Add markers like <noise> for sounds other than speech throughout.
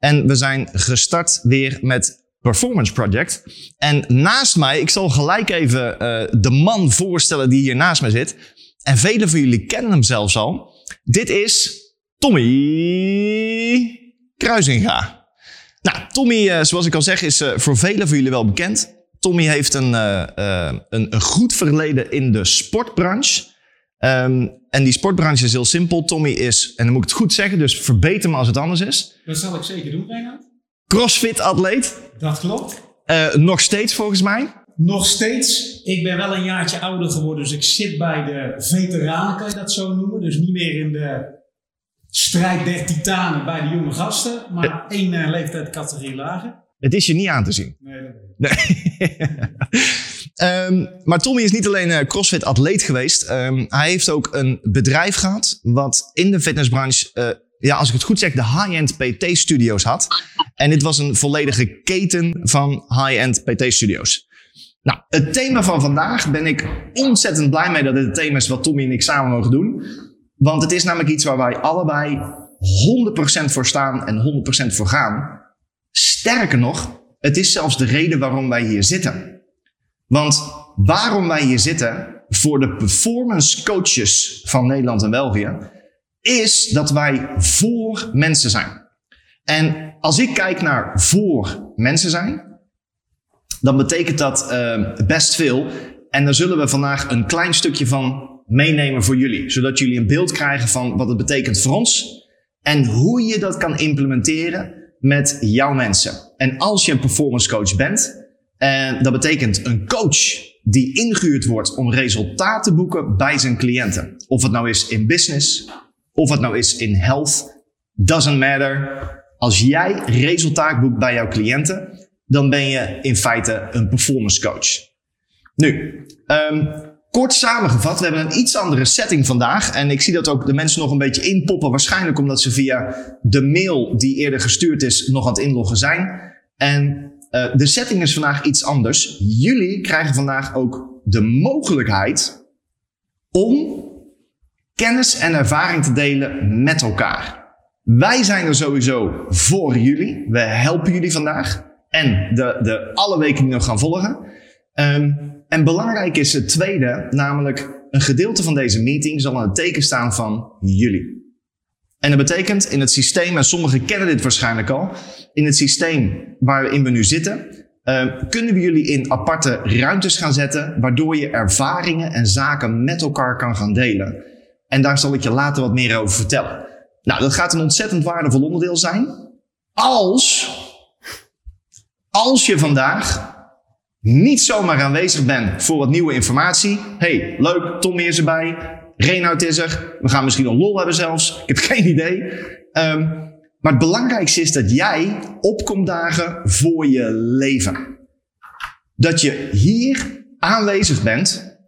En we zijn gestart weer met Performance Project. En naast mij, ik zal gelijk even uh, de man voorstellen die hier naast mij zit. En velen van jullie kennen hem zelfs al. Dit is Tommy Kruisinga. Nou, Tommy, uh, zoals ik al zeg, is uh, voor velen van jullie wel bekend. Tommy heeft een, een, een, goed verleden in de sportbranche. Um, en die sportbranche is heel simpel. Tommy is, en dan moet ik het goed zeggen, dus verbeter me als het anders is. Dat zal ik zeker doen, Reinhard. Crossfit-atleet. Dat klopt. Uh, nog steeds volgens mij. Nog steeds. Ik ben wel een jaartje ouder geworden, dus ik zit bij de veteranen, kan je dat zo noemen. Dus niet meer in de strijd der titanen bij de jonge gasten, maar uh, één uh, leeftijdscategorie lager. Het is je niet aan te zien. Nee, dat weet ik. Nee. <laughs> um, maar Tommy is niet alleen uh, CrossFit-atleet geweest. Um, hij heeft ook een bedrijf gehad wat in de fitnessbranche, uh, ja, als ik het goed zeg, de high-end PT-studio's had. En dit was een volledige keten van high-end PT-studio's. Nou, het thema van vandaag ben ik ontzettend blij mee dat dit het thema is wat Tommy en ik samen mogen doen. Want het is namelijk iets waar wij allebei 100% voor staan en 100% voor gaan. Sterker nog, het is zelfs de reden waarom wij hier zitten. Want waarom wij hier zitten voor de performance coaches van Nederland en België, is dat wij voor mensen zijn. En als ik kijk naar voor mensen zijn, dan betekent dat uh, best veel. En daar zullen we vandaag een klein stukje van meenemen voor jullie, zodat jullie een beeld krijgen van wat het betekent voor ons en hoe je dat kan implementeren met jouw mensen. En als je een performance coach bent, en dat betekent een coach die ingehuurd wordt om resultaten te boeken bij zijn cliënten. Of het nou is in business, of het nou is in health, doesn't matter. Als jij resultaat boekt bij jouw cliënten, dan ben je in feite een performance coach. Nu, um, Kort samengevat, we hebben een iets andere setting vandaag. En ik zie dat ook de mensen nog een beetje inpoppen. Waarschijnlijk omdat ze via de mail die eerder gestuurd is nog aan het inloggen zijn. En uh, de setting is vandaag iets anders. Jullie krijgen vandaag ook de mogelijkheid om kennis en ervaring te delen met elkaar. Wij zijn er sowieso voor jullie. We helpen jullie vandaag. En de, de alle weken die nog gaan volgen. Um, en belangrijk is het tweede, namelijk een gedeelte van deze meeting zal aan het teken staan van jullie. En dat betekent in het systeem, en sommigen kennen dit waarschijnlijk al, in het systeem waarin we nu zitten, uh, kunnen we jullie in aparte ruimtes gaan zetten, waardoor je ervaringen en zaken met elkaar kan gaan delen. En daar zal ik je later wat meer over vertellen. Nou, dat gaat een ontzettend waardevol onderdeel zijn. Als, als je vandaag niet zomaar aanwezig ben voor wat nieuwe informatie. hey, leuk, Tommy is erbij. Reinoud is er. We gaan misschien een lol hebben zelfs. Ik heb <laughs> geen idee. Um, maar het belangrijkste is dat jij opkomt dagen voor je leven. Dat je hier aanwezig bent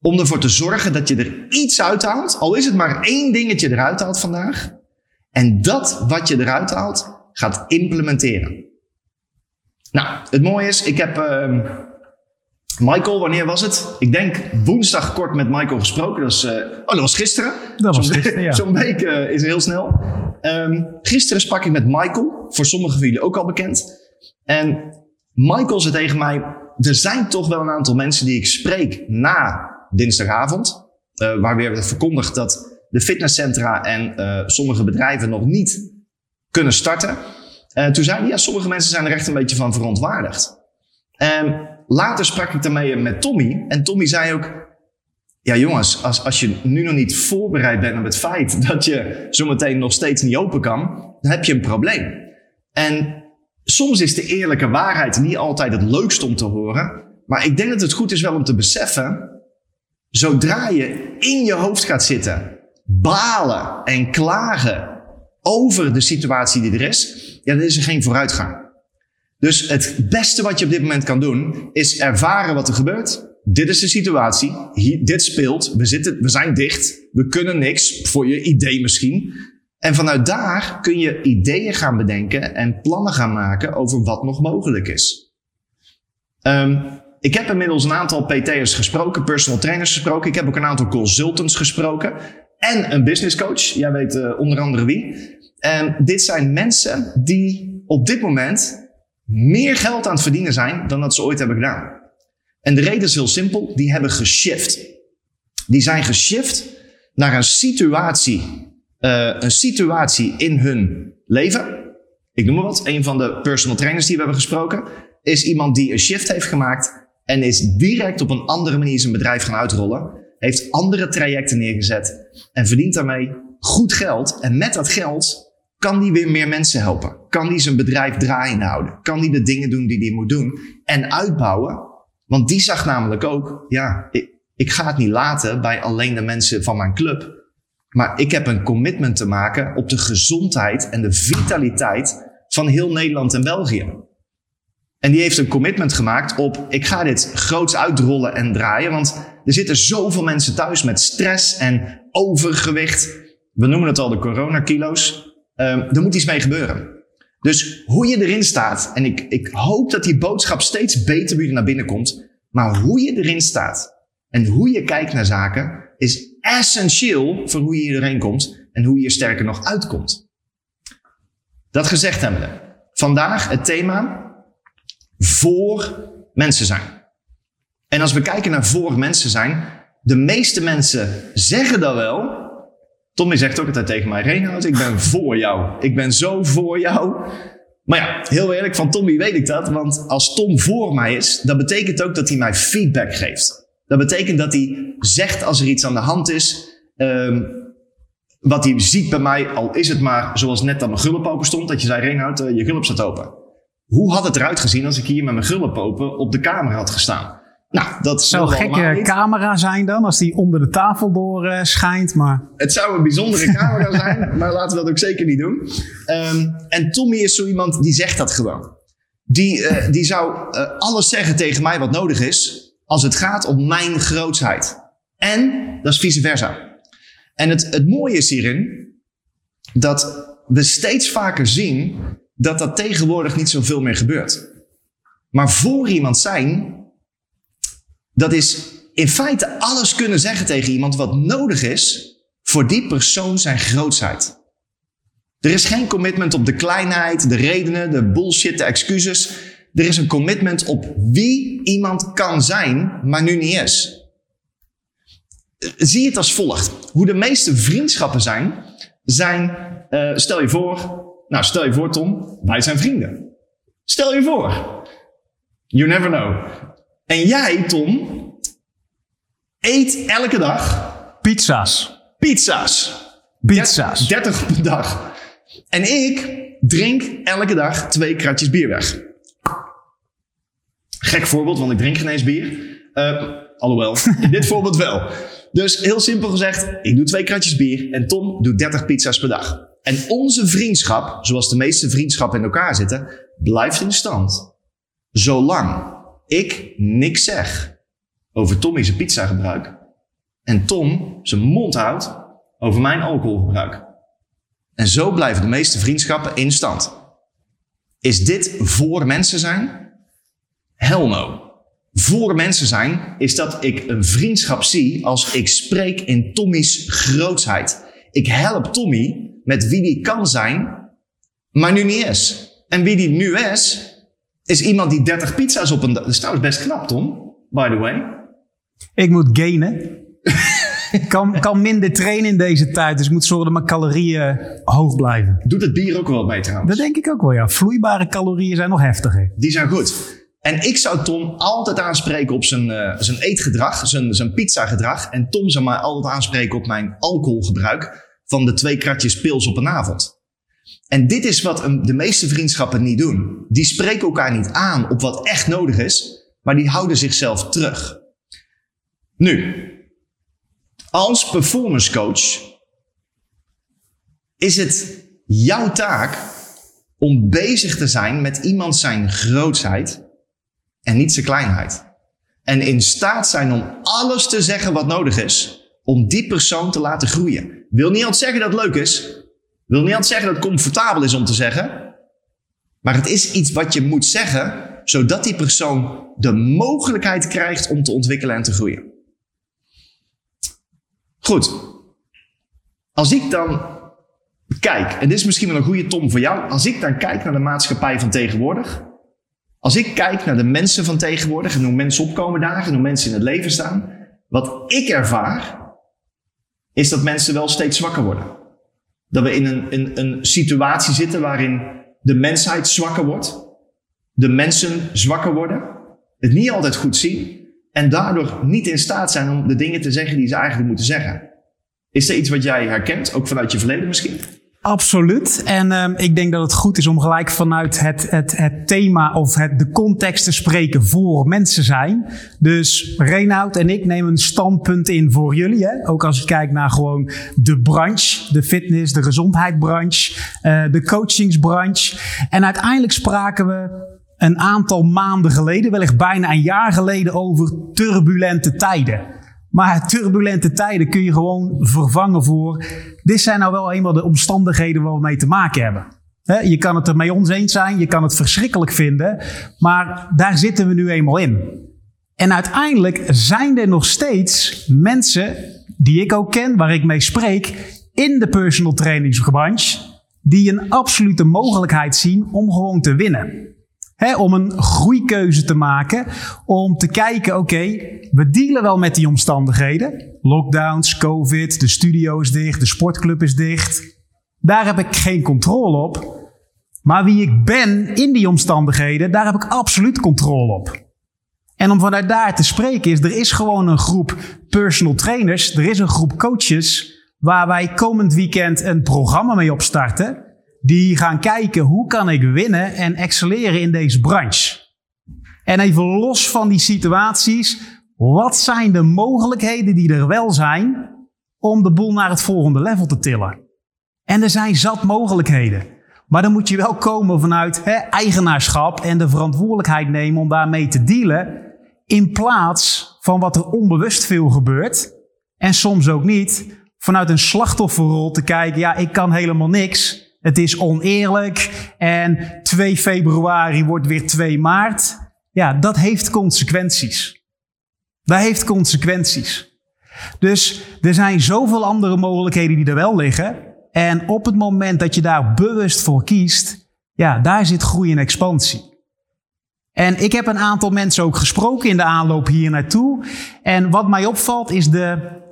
om ervoor te zorgen dat je er iets uithaalt. Al is het maar één dingetje eruit haalt vandaag. En dat wat je eruit haalt gaat implementeren. Nou, het mooie is, ik heb uh, Michael, wanneer was het? Ik denk woensdag kort met Michael gesproken. Dat, is, uh, oh, dat was gisteren. Dat was gisteren, ja. Zo'n week uh, is heel snel. Um, gisteren sprak ik met Michael, voor sommigen van jullie ook al bekend. En Michael zei tegen mij, er zijn toch wel een aantal mensen die ik spreek na dinsdagavond. Uh, waar weer verkondigd dat de fitnesscentra en sommige bedrijven nog niet kunnen starten. Toen zei hij, ja, sommige mensen zijn er echt een beetje van verontwaardigd. En later sprak ik daarmee met Tommy. En Tommy zei ook, ja jongens, als, als je nu nog niet voorbereid bent op het feit dat je zometeen nog steeds niet open kan, dan heb je een probleem. En soms is de eerlijke waarheid niet altijd het leukst om te horen. Maar ik denk dat het goed is wel om te beseffen, zodra je in je hoofd gaat zitten, balen en klagen over de situatie die er is, ja, dan is er geen vooruitgang. Dus het beste wat je op dit moment kan doen, is ervaren wat er gebeurt. Dit is de situatie. Hier, dit speelt. We, zitten, we zijn dicht. We kunnen niks. Voor je idee misschien. En vanuit daar kun je ideeën gaan bedenken en plannen gaan maken over wat nog mogelijk is. Um, ik heb inmiddels een aantal PT'ers gesproken, personal trainers gesproken. Ik heb ook een aantal consultants gesproken. En een business coach. Jij weet uh, onder andere wie. En dit zijn mensen die op dit moment meer geld aan het verdienen zijn dan dat ze ooit hebben gedaan. En de reden is heel simpel, die hebben geshift. Die zijn geshift naar een situatie, uh, een situatie in hun leven. Ik noem maar wat, een van de personal trainers die we hebben gesproken, is iemand die een shift heeft gemaakt en is direct op een andere manier zijn bedrijf gaan uitrollen. Heeft andere trajecten neergezet en verdient daarmee goed geld. En met dat geld kan die weer meer mensen helpen. Kan die zijn bedrijf draaiende houden. Kan die de dingen doen die hij moet doen en uitbouwen. Want die zag namelijk ook, ja, ik, ga het niet laten bij alleen de mensen van mijn club. Maar ik heb een commitment te maken op de gezondheid en de vitaliteit van heel Nederland en België. En die heeft een commitment gemaakt op: ik ga dit groots uitrollen en draaien. Want er zitten zoveel mensen thuis met stress en overgewicht. We noemen het al de coronakilo's. Um, er moet iets mee gebeuren. Dus hoe je erin staat, en ik, ik hoop dat die boodschap steeds beter bij naar binnen komt. Maar hoe je erin staat en hoe je kijkt naar zaken is essentieel voor hoe je erin komt en hoe je er sterker nog uitkomt. Dat gezegd hebbende, vandaag het thema voor mensen zijn. En als we kijken naar voor mensen zijn, de meeste mensen zeggen dat wel. Tommy zegt ook altijd tegen mij, Reinhard, ik ben voor jou. Ik ben zo voor jou. Maar ja, heel eerlijk, van Tommy weet ik dat. Want als Tom voor mij is, dat betekent ook dat hij mij feedback geeft. Dat betekent dat hij zegt als er iets aan de hand is. Um, wat hij ziet bij mij, al is het maar zoals net aan mijn gulp open stond. Dat je zei, Reinhard, uh, je gulp staat open. Hoe had het eruit gezien als ik hier met mijn gulp open op de kamer had gestaan? Nou, dat zou een gekke camera zijn dan, als die onder de tafel door uh, schijnt. Maar... Het zou een bijzondere camera <laughs> zijn, maar laten we dat ook zeker niet doen. Um, en Tommy is zo iemand die zegt dat gewoon. Die, uh, die zou uh, alles zeggen tegen mij wat nodig is, als het gaat om mijn grootsheid. En dat is vice versa. En het, het mooie is hierin dat we steeds vaker zien dat dat tegenwoordig niet zoveel meer gebeurt. Maar voor iemand zijn, dat is in feite alles kunnen zeggen tegen iemand wat nodig is voor die persoon zijn grootsheid. Er is geen commitment op de kleinheid, de redenen, de bullshit, de excuses. Er is een commitment op wie iemand kan zijn, maar nu niet is. Zie het als volgt. Hoe de meeste vriendschappen zijn, zijn, uh, stel je voor, nou stel je voor Tom, wij zijn vrienden. Stel je voor. You never know. En jij, Tom, eet elke dag... Pizza's. Pizza's. Pizza's. 30 per dag. En ik drink elke dag twee kratjes bier weg. Gek voorbeeld, want ik drink geen eens bier. Uh, alhoewel, in <laughs> dit voorbeeld wel. Dus heel simpel gezegd, ik doe twee kratjes bier en Tom doet 30 pizza's per dag. En onze vriendschap, zoals de meeste vriendschappen in elkaar zitten, blijft in stand. Zolang ik niks zeg over Tommy's pizzagebruik en Tom zijn mond houdt over mijn alcoholgebruik. En zo blijven de meeste vriendschappen in stand. Is dit voor mensen zijn? Hell no. Voor mensen zijn is dat ik een vriendschap zie als ik spreek in Tommy's grootsheid. Ik help Tommy met wie die kan zijn, maar nu niet is. En wie die nu is, is iemand die 30 pizza's op een dag. Dat is trouwens best knap, Tom, by the way. Ik moet gainen. Ik <laughs> kan, kan minder trainen in deze tijd, dus ik moet zorgen dat mijn calorieën hoog blijven. Doet het bier ook wel mee trouwens? Dat denk ik ook wel, ja. Vloeibare calorieën zijn nog heftiger. Die zijn goed. En ik zou Tom altijd aanspreken op zijn, uh, zijn eetgedrag, zijn, zijn pizzagedrag. En Tom zou mij altijd aanspreken op mijn alcoholgebruik van de twee kratjes pils op een avond. En dit is wat de meeste vriendschappen niet doen. Die spreken elkaar niet aan op wat echt nodig is, maar die houden zichzelf terug. Nu, als performance coach is het jouw taak om bezig te zijn met iemand zijn grootsheid en niet zijn kleinheid. En in staat zijn om alles te zeggen wat nodig is om die persoon te laten groeien. Wil niet altijd zeggen dat het leuk is. Wil niet altijd zeggen dat het comfortabel is om te zeggen. Maar het is iets wat je moet zeggen, zodat die persoon de mogelijkheid krijgt om te ontwikkelen en te groeien. Goed. Als ik dan kijk, en dit is misschien wel een goede Tom voor jou. Als ik dan kijk naar de maatschappij van tegenwoordig. Als ik kijk naar de mensen van tegenwoordig en hoe mensen opkomen dagen en hoe mensen in het leven staan. Wat ik ervaar, is dat mensen wel steeds zwakker worden. Dat we in een, in een situatie zitten waarin de mensheid zwakker wordt. De mensen zwakker worden. Het niet altijd goed zien. En daardoor niet in staat zijn om de dingen te zeggen die ze eigenlijk moeten zeggen. Is er iets wat jij herkent, ook vanuit je verleden misschien? Absoluut. En uh, ik denk dat het goed is om gelijk vanuit het, het, het thema of het, de context te spreken voor mensen zijn. Dus Reinoud en ik nemen een standpunt in voor jullie. Hè? Ook als je kijkt naar gewoon de branche, de fitness, de gezondheidsbranche, uh, de coachingsbranche. En uiteindelijk spraken we een aantal maanden geleden, wellicht bijna een jaar geleden, over turbulente tijden. Maar turbulente tijden kun je gewoon vervangen voor. Dit zijn nou wel eenmaal de omstandigheden waar we mee te maken hebben. Je kan het er mee eens zijn, je kan het verschrikkelijk vinden, maar daar zitten we nu eenmaal in. En uiteindelijk zijn er nog steeds mensen die ik ook ken, waar ik mee spreek, in de personal trainingsbranche, die een absolute mogelijkheid zien om gewoon te winnen om een groeikeuze te maken. Om te kijken, oké, we dealen wel met die omstandigheden. Lockdowns, COVID, de studio is dicht, de sportclub is dicht. Daar heb ik geen controle op. Maar wie ik ben in die omstandigheden, daar heb ik absoluut controle op. En om vanuit daar te spreken is, er is gewoon een groep personal trainers, er is een groep coaches waar wij komend weekend een programma mee opstarten die gaan kijken hoe kan ik winnen en excelleren in deze branche. En even los van die situaties, wat zijn de mogelijkheden die er wel zijn om de boel naar het volgende level te tillen? En er zijn zat mogelijkheden. Maar dan moet je wel komen vanuit hè, eigenaarschap en de verantwoordelijkheid nemen om daarmee te dealen. In plaats van wat er onbewust veel gebeurt. En soms ook niet. Vanuit een slachtofferrol te kijken, ja, ik kan helemaal niks. Het is oneerlijk en 2 februari wordt weer 2 maart. Ja, dat heeft consequenties. Dat heeft consequenties. Dus er zijn zoveel andere mogelijkheden die er wel liggen. En op het moment dat je daar bewust voor kiest, ja, daar zit groei en expansie. En ik heb een aantal mensen ook gesproken in de aanloop hier naartoe. En wat mij opvalt is de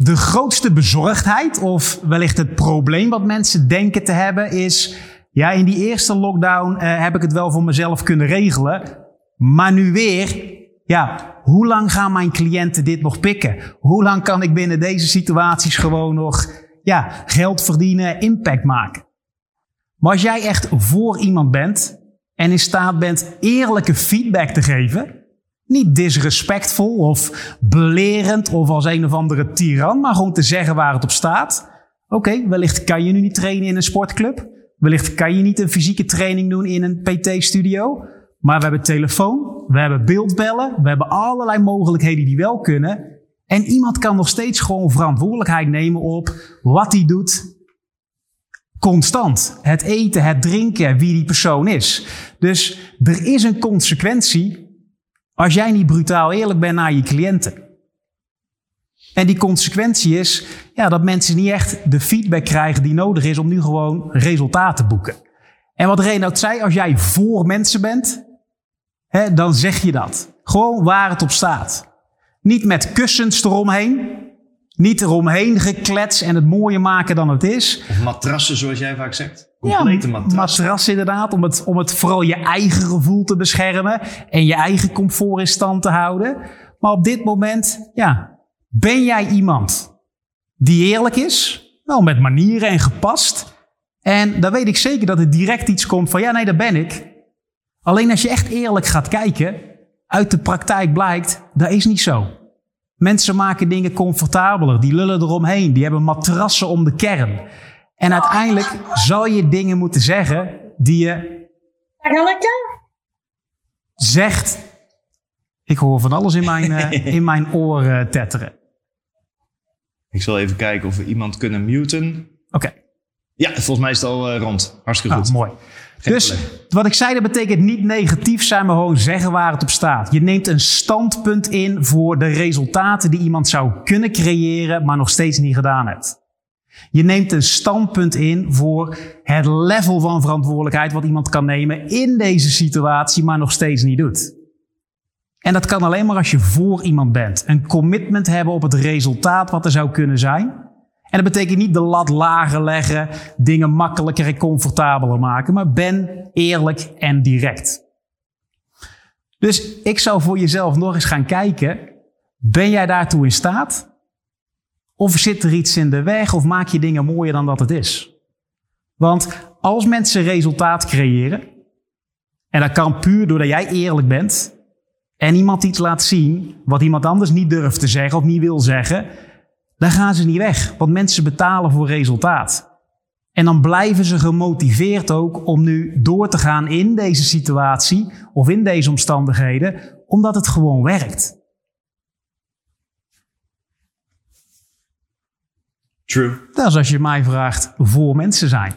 de grootste bezorgdheid, of wellicht het probleem wat mensen denken te hebben, is: ja, in die eerste lockdown uh, heb ik het wel voor mezelf kunnen regelen. Maar nu weer, ja, hoe lang gaan mijn cliënten dit nog pikken? Hoe lang kan ik binnen deze situaties gewoon nog ja, geld verdienen, impact maken? Maar als jij echt voor iemand bent en in staat bent eerlijke feedback te geven, niet disrespectvol of belerend of als een of andere tiran, maar gewoon te zeggen waar het op staat. Oké, wellicht kan je nu niet trainen in een sportclub. Wellicht kan je niet een fysieke training doen in een PT-studio. Maar we hebben telefoon, we hebben beeldbellen, we hebben allerlei mogelijkheden die wel kunnen. En iemand kan nog steeds gewoon verantwoordelijkheid nemen op wat hij doet. Constant. Het eten, het drinken, wie die persoon is. Dus er is een consequentie als jij niet brutaal eerlijk bent naar je cliënten. En die consequentie is ja, dat mensen niet echt de feedback krijgen die nodig is om nu gewoon resultaten te boeken. En wat Reinoud zei, als jij voor mensen bent, hè, dan zeg je dat. Gewoon waar het op staat. Niet met kussens eromheen. Niet eromheen geklets en het mooier maken dan het is. Of matrassen, zoals jij vaak zegt. Complete ja, matras. inderdaad, om het, om het vooral je eigen gevoel te beschermen en je eigen comfort in stand te houden. Maar op dit moment, ja, ben jij iemand die eerlijk is, wel met manieren en gepast. En dan weet ik zeker dat er direct iets komt van, ja nee, dat ben ik. Alleen als je echt eerlijk gaat kijken, uit de praktijk blijkt, dat is niet zo. Mensen maken dingen comfortabeler, die lullen eromheen, die hebben matrassen om de kern. En uiteindelijk zal je dingen moeten zeggen die je zegt. Ik hoor van alles in mijn, uh, <laughs> in mijn oren tetteren. Ik zal even kijken of we iemand kunnen muten. Oké. Ja, volgens mij is het al uh, rond. Hartstikke ah, goed. mooi. dus wat ik zei, dat betekent niet negatief zijn, maar gewoon zeggen waar het op staat. Je neemt een standpunt in voor de resultaten die iemand zou kunnen creëren, maar nog steeds niet gedaan hebt. Je neemt een standpunt in voor het level van verantwoordelijkheid wat iemand kan nemen in deze situatie, maar nog steeds niet doet. En dat kan alleen maar als je voor iemand bent. Een commitment hebben op het resultaat wat er zou kunnen zijn. En dat betekent niet de lat lager leggen, dingen makkelijker en comfortabeler maken, maar ben eerlijk en direct. Dus ik zou voor jezelf nog eens gaan kijken, ben jij daartoe in staat? Of zit er iets in de weg of maak je dingen mooier dan dat het is? Want als mensen resultaat creëren, en dat kan puur doordat jij eerlijk bent en iemand iets laat zien wat iemand anders niet durft te zeggen of niet wil zeggen, dan gaan ze niet weg. Want mensen betalen voor resultaat. En dan blijven ze gemotiveerd ook om nu door te gaan in deze situatie of in deze omstandigheden, omdat het gewoon werkt. True. Dat is als je mij vraagt voor mensen zijn.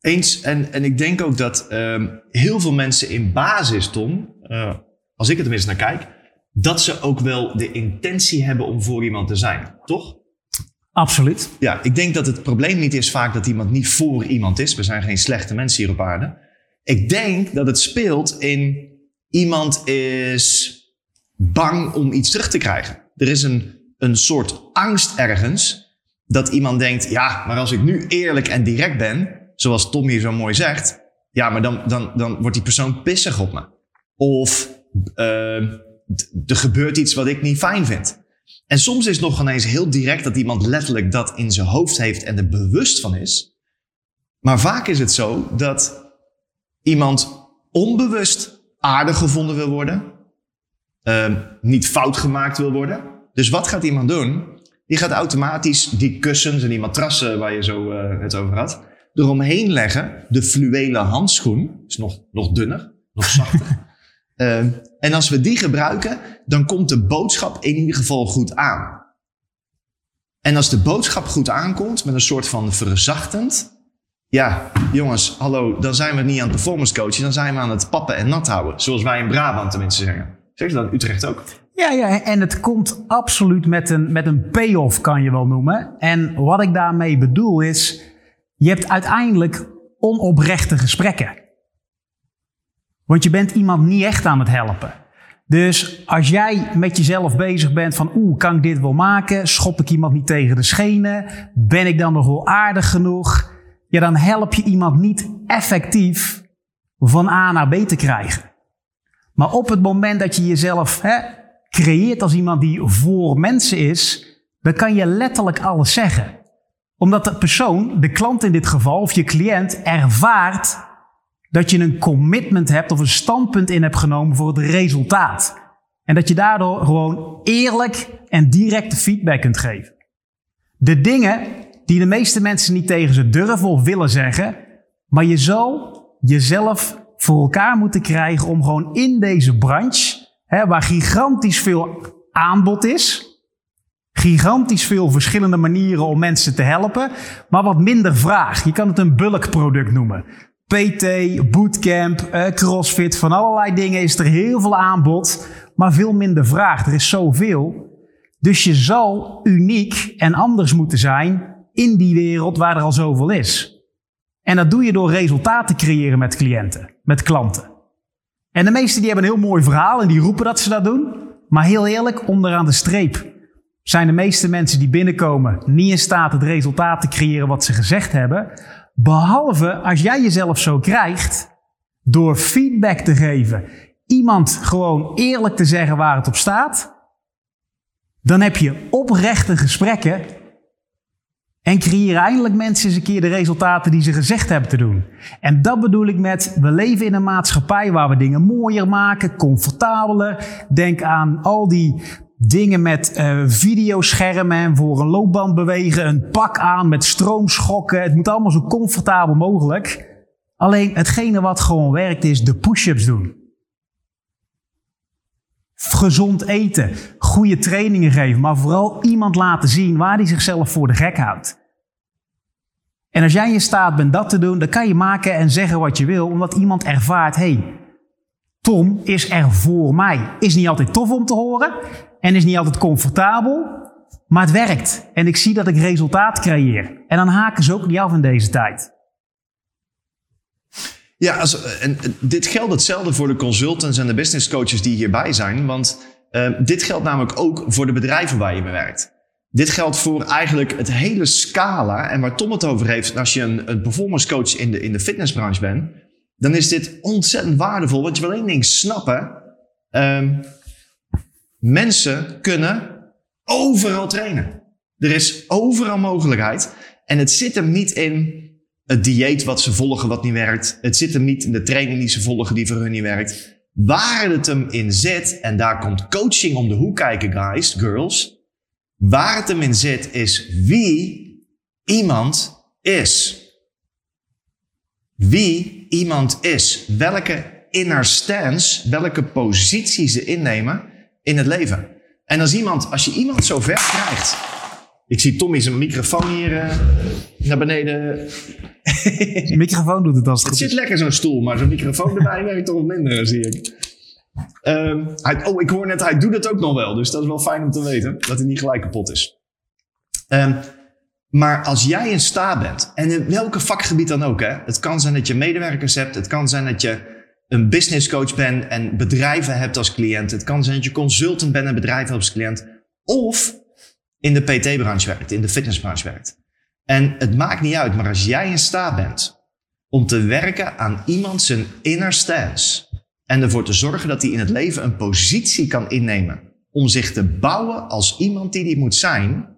Eens, en, en ik denk ook dat ehm, heel veel mensen in basis, Tom, uh, als ik er tenminste naar kijk, dat ze ook wel de intentie hebben om voor iemand te zijn, toch? Absoluut. Ja, ik denk dat het probleem niet is vaak dat iemand niet voor iemand is. We zijn geen slechte mensen hier op aarde. Ik denk dat het speelt in iemand is bang om iets terug te krijgen. Er is een een soort angst ergens. Dat iemand denkt, ja, maar als ik nu eerlijk en direct ben, zoals Tom hier zo mooi zegt, ja, maar dan, dan, dan wordt die persoon pissig op me. Of uh, er gebeurt iets wat ik niet fijn vind. En soms is het nog ineens heel direct dat iemand letterlijk dat in zijn hoofd heeft en er bewust van is. Maar vaak is het zo dat iemand onbewust aardig gevonden wil worden, uh, niet fout gemaakt wil worden. Dus wat gaat iemand doen? Die gaat automatisch die kussens en die matrassen waar je zo uh, het over had, eromheen leggen. De fluwelen handschoen, is nog, nog dunner, nog zachter. uh, <laughs> en als we die gebruiken, dan komt de boodschap in ieder geval goed aan. En als de boodschap goed aankomt, met een soort van verzachtend. Ja, jongens, hallo, dan zijn we niet aan het performance coachen, dan zijn we aan het pappen en nat houden. Zoals wij in Brabant tenminste zeggen. Zeg je dat in Utrecht ook? Ja, ja, en het komt absoluut met een, met een payoff, kan je wel noemen. En wat ik daarmee bedoel is, je hebt uiteindelijk onoprechte gesprekken. Want je bent iemand niet echt aan het helpen. Dus als jij met jezelf bezig bent van, oeh, kan ik dit wel maken? Schop ik iemand niet tegen de schenen? Ben ik dan nog wel aardig genoeg? Ja, dan help je iemand niet effectief van A naar B te krijgen. Maar op het moment dat je jezelf hè, creëert als iemand die voor mensen is, dan kan je letterlijk alles zeggen. Omdat de persoon, de klant in dit geval, of je cliënt, ervaart dat je een commitment hebt of een standpunt in hebt genomen voor het resultaat. En dat je daardoor gewoon eerlijk en directe feedback kunt geven. De dingen die de meeste mensen niet tegen ze durven of willen zeggen, maar je zal jezelf voor elkaar moeten krijgen om gewoon in deze branche Hè, waar gigantisch veel aanbod is. Gigantisch veel verschillende manieren om mensen te helpen, maar wat minder vraag. Je kan het een bulkproduct noemen. PT, bootcamp, eh, crossfit, van allerlei dingen is er heel veel aanbod, maar veel minder vraag. Er is zoveel. Dus je zal uniek en anders moeten zijn in die wereld waar er al zoveel is. En dat doe je door resultaten te creëren met cliënten, met klanten. En de meesten die hebben een heel mooi verhaal en die roepen dat ze dat doen. Maar heel eerlijk, onderaan de streep zijn de meeste mensen die binnenkomen niet in staat het resultaat te creëren wat ze gezegd hebben. Behalve als jij jezelf zo krijgt door feedback te geven. Iemand gewoon eerlijk te zeggen waar het op staat. Dan heb je oprechte gesprekken en creëren eindelijk mensen eens een keer de resultaten die ze gezegd hebben te doen. En dat bedoel ik met, we leven in een maatschappij waar we dingen mooier maken, comfortabeler. Denk aan al die dingen met uh, videoschermen en voor een loopband bewegen, een pak aan met stroomschokken. Het moet allemaal zo comfortabel mogelijk. Alleen hetgene wat gewoon werkt is de push-ups doen. Gezond eten, goede trainingen geven, maar vooral iemand laten zien waar hij zichzelf voor de gek houdt. En als jij in staat bent dat te doen, dan kan je maken en zeggen wat je wil, omdat iemand ervaart: hey, Tom is er voor mij. Is niet altijd tof om te horen en is niet altijd comfortabel, Maar het werkt. En ik zie dat ik resultaat creëer. En dan haken ze ook niet af in deze tijd. Ja, en dit geldt hetzelfde voor de consultants en de business coaches die hierbij zijn. Want uh, dit geldt namelijk ook voor de bedrijven waar je mee werkt. Dit geldt voor eigenlijk het hele scala. En waar Tom het over heeft, als je een, een performance coach in de, in de fitnessbranche bent, dan is dit ontzettend waardevol. Want je wil één ding snappen. Um, mensen kunnen overal trainen. Er is overal mogelijkheid. En het zit hem niet in het dieet wat ze volgen wat niet werkt. Het zit hem niet in de training die ze volgen die voor hun niet werkt. Waar het hem in zit, en daar komt coaching om de hoek kijken, guys, girls. Waar het hem in zit, is wie iemand is. Wie iemand is. Welke inner stance, welke positie ze innemen in het leven. En als iemand, als je iemand zo ver krijgt. Ik zie Tommy zijn microfoon hier uh, naar beneden. <laughs> De microfoon doet het als het, het zit lekker zo'n stoel, maar zo'n microfoon erbij <laughs> werkt toch wat minder, zie ik. Um, hij, oh, ik hoor net, hij doet het ook nog wel. Dus dat is wel fijn om te weten, dat hij niet gelijk kapot is. Um, maar als jij in staat bent, en in welke vakgebied dan ook, hè, het kan zijn dat je medewerkers hebt, het kan zijn dat je een business coach bent en bedrijven hebt als cliënt. Het kan zijn dat je consultant bent en bedrijven hebt als cliënt. Of in de PT-branche werkt, in de fitnessbranche werkt. En het maakt niet uit, maar als jij in staat bent om te werken aan iemand zijn inner stance en ervoor te zorgen dat hij in het leven een positie kan innemen om zich te bouwen als iemand die die moet zijn,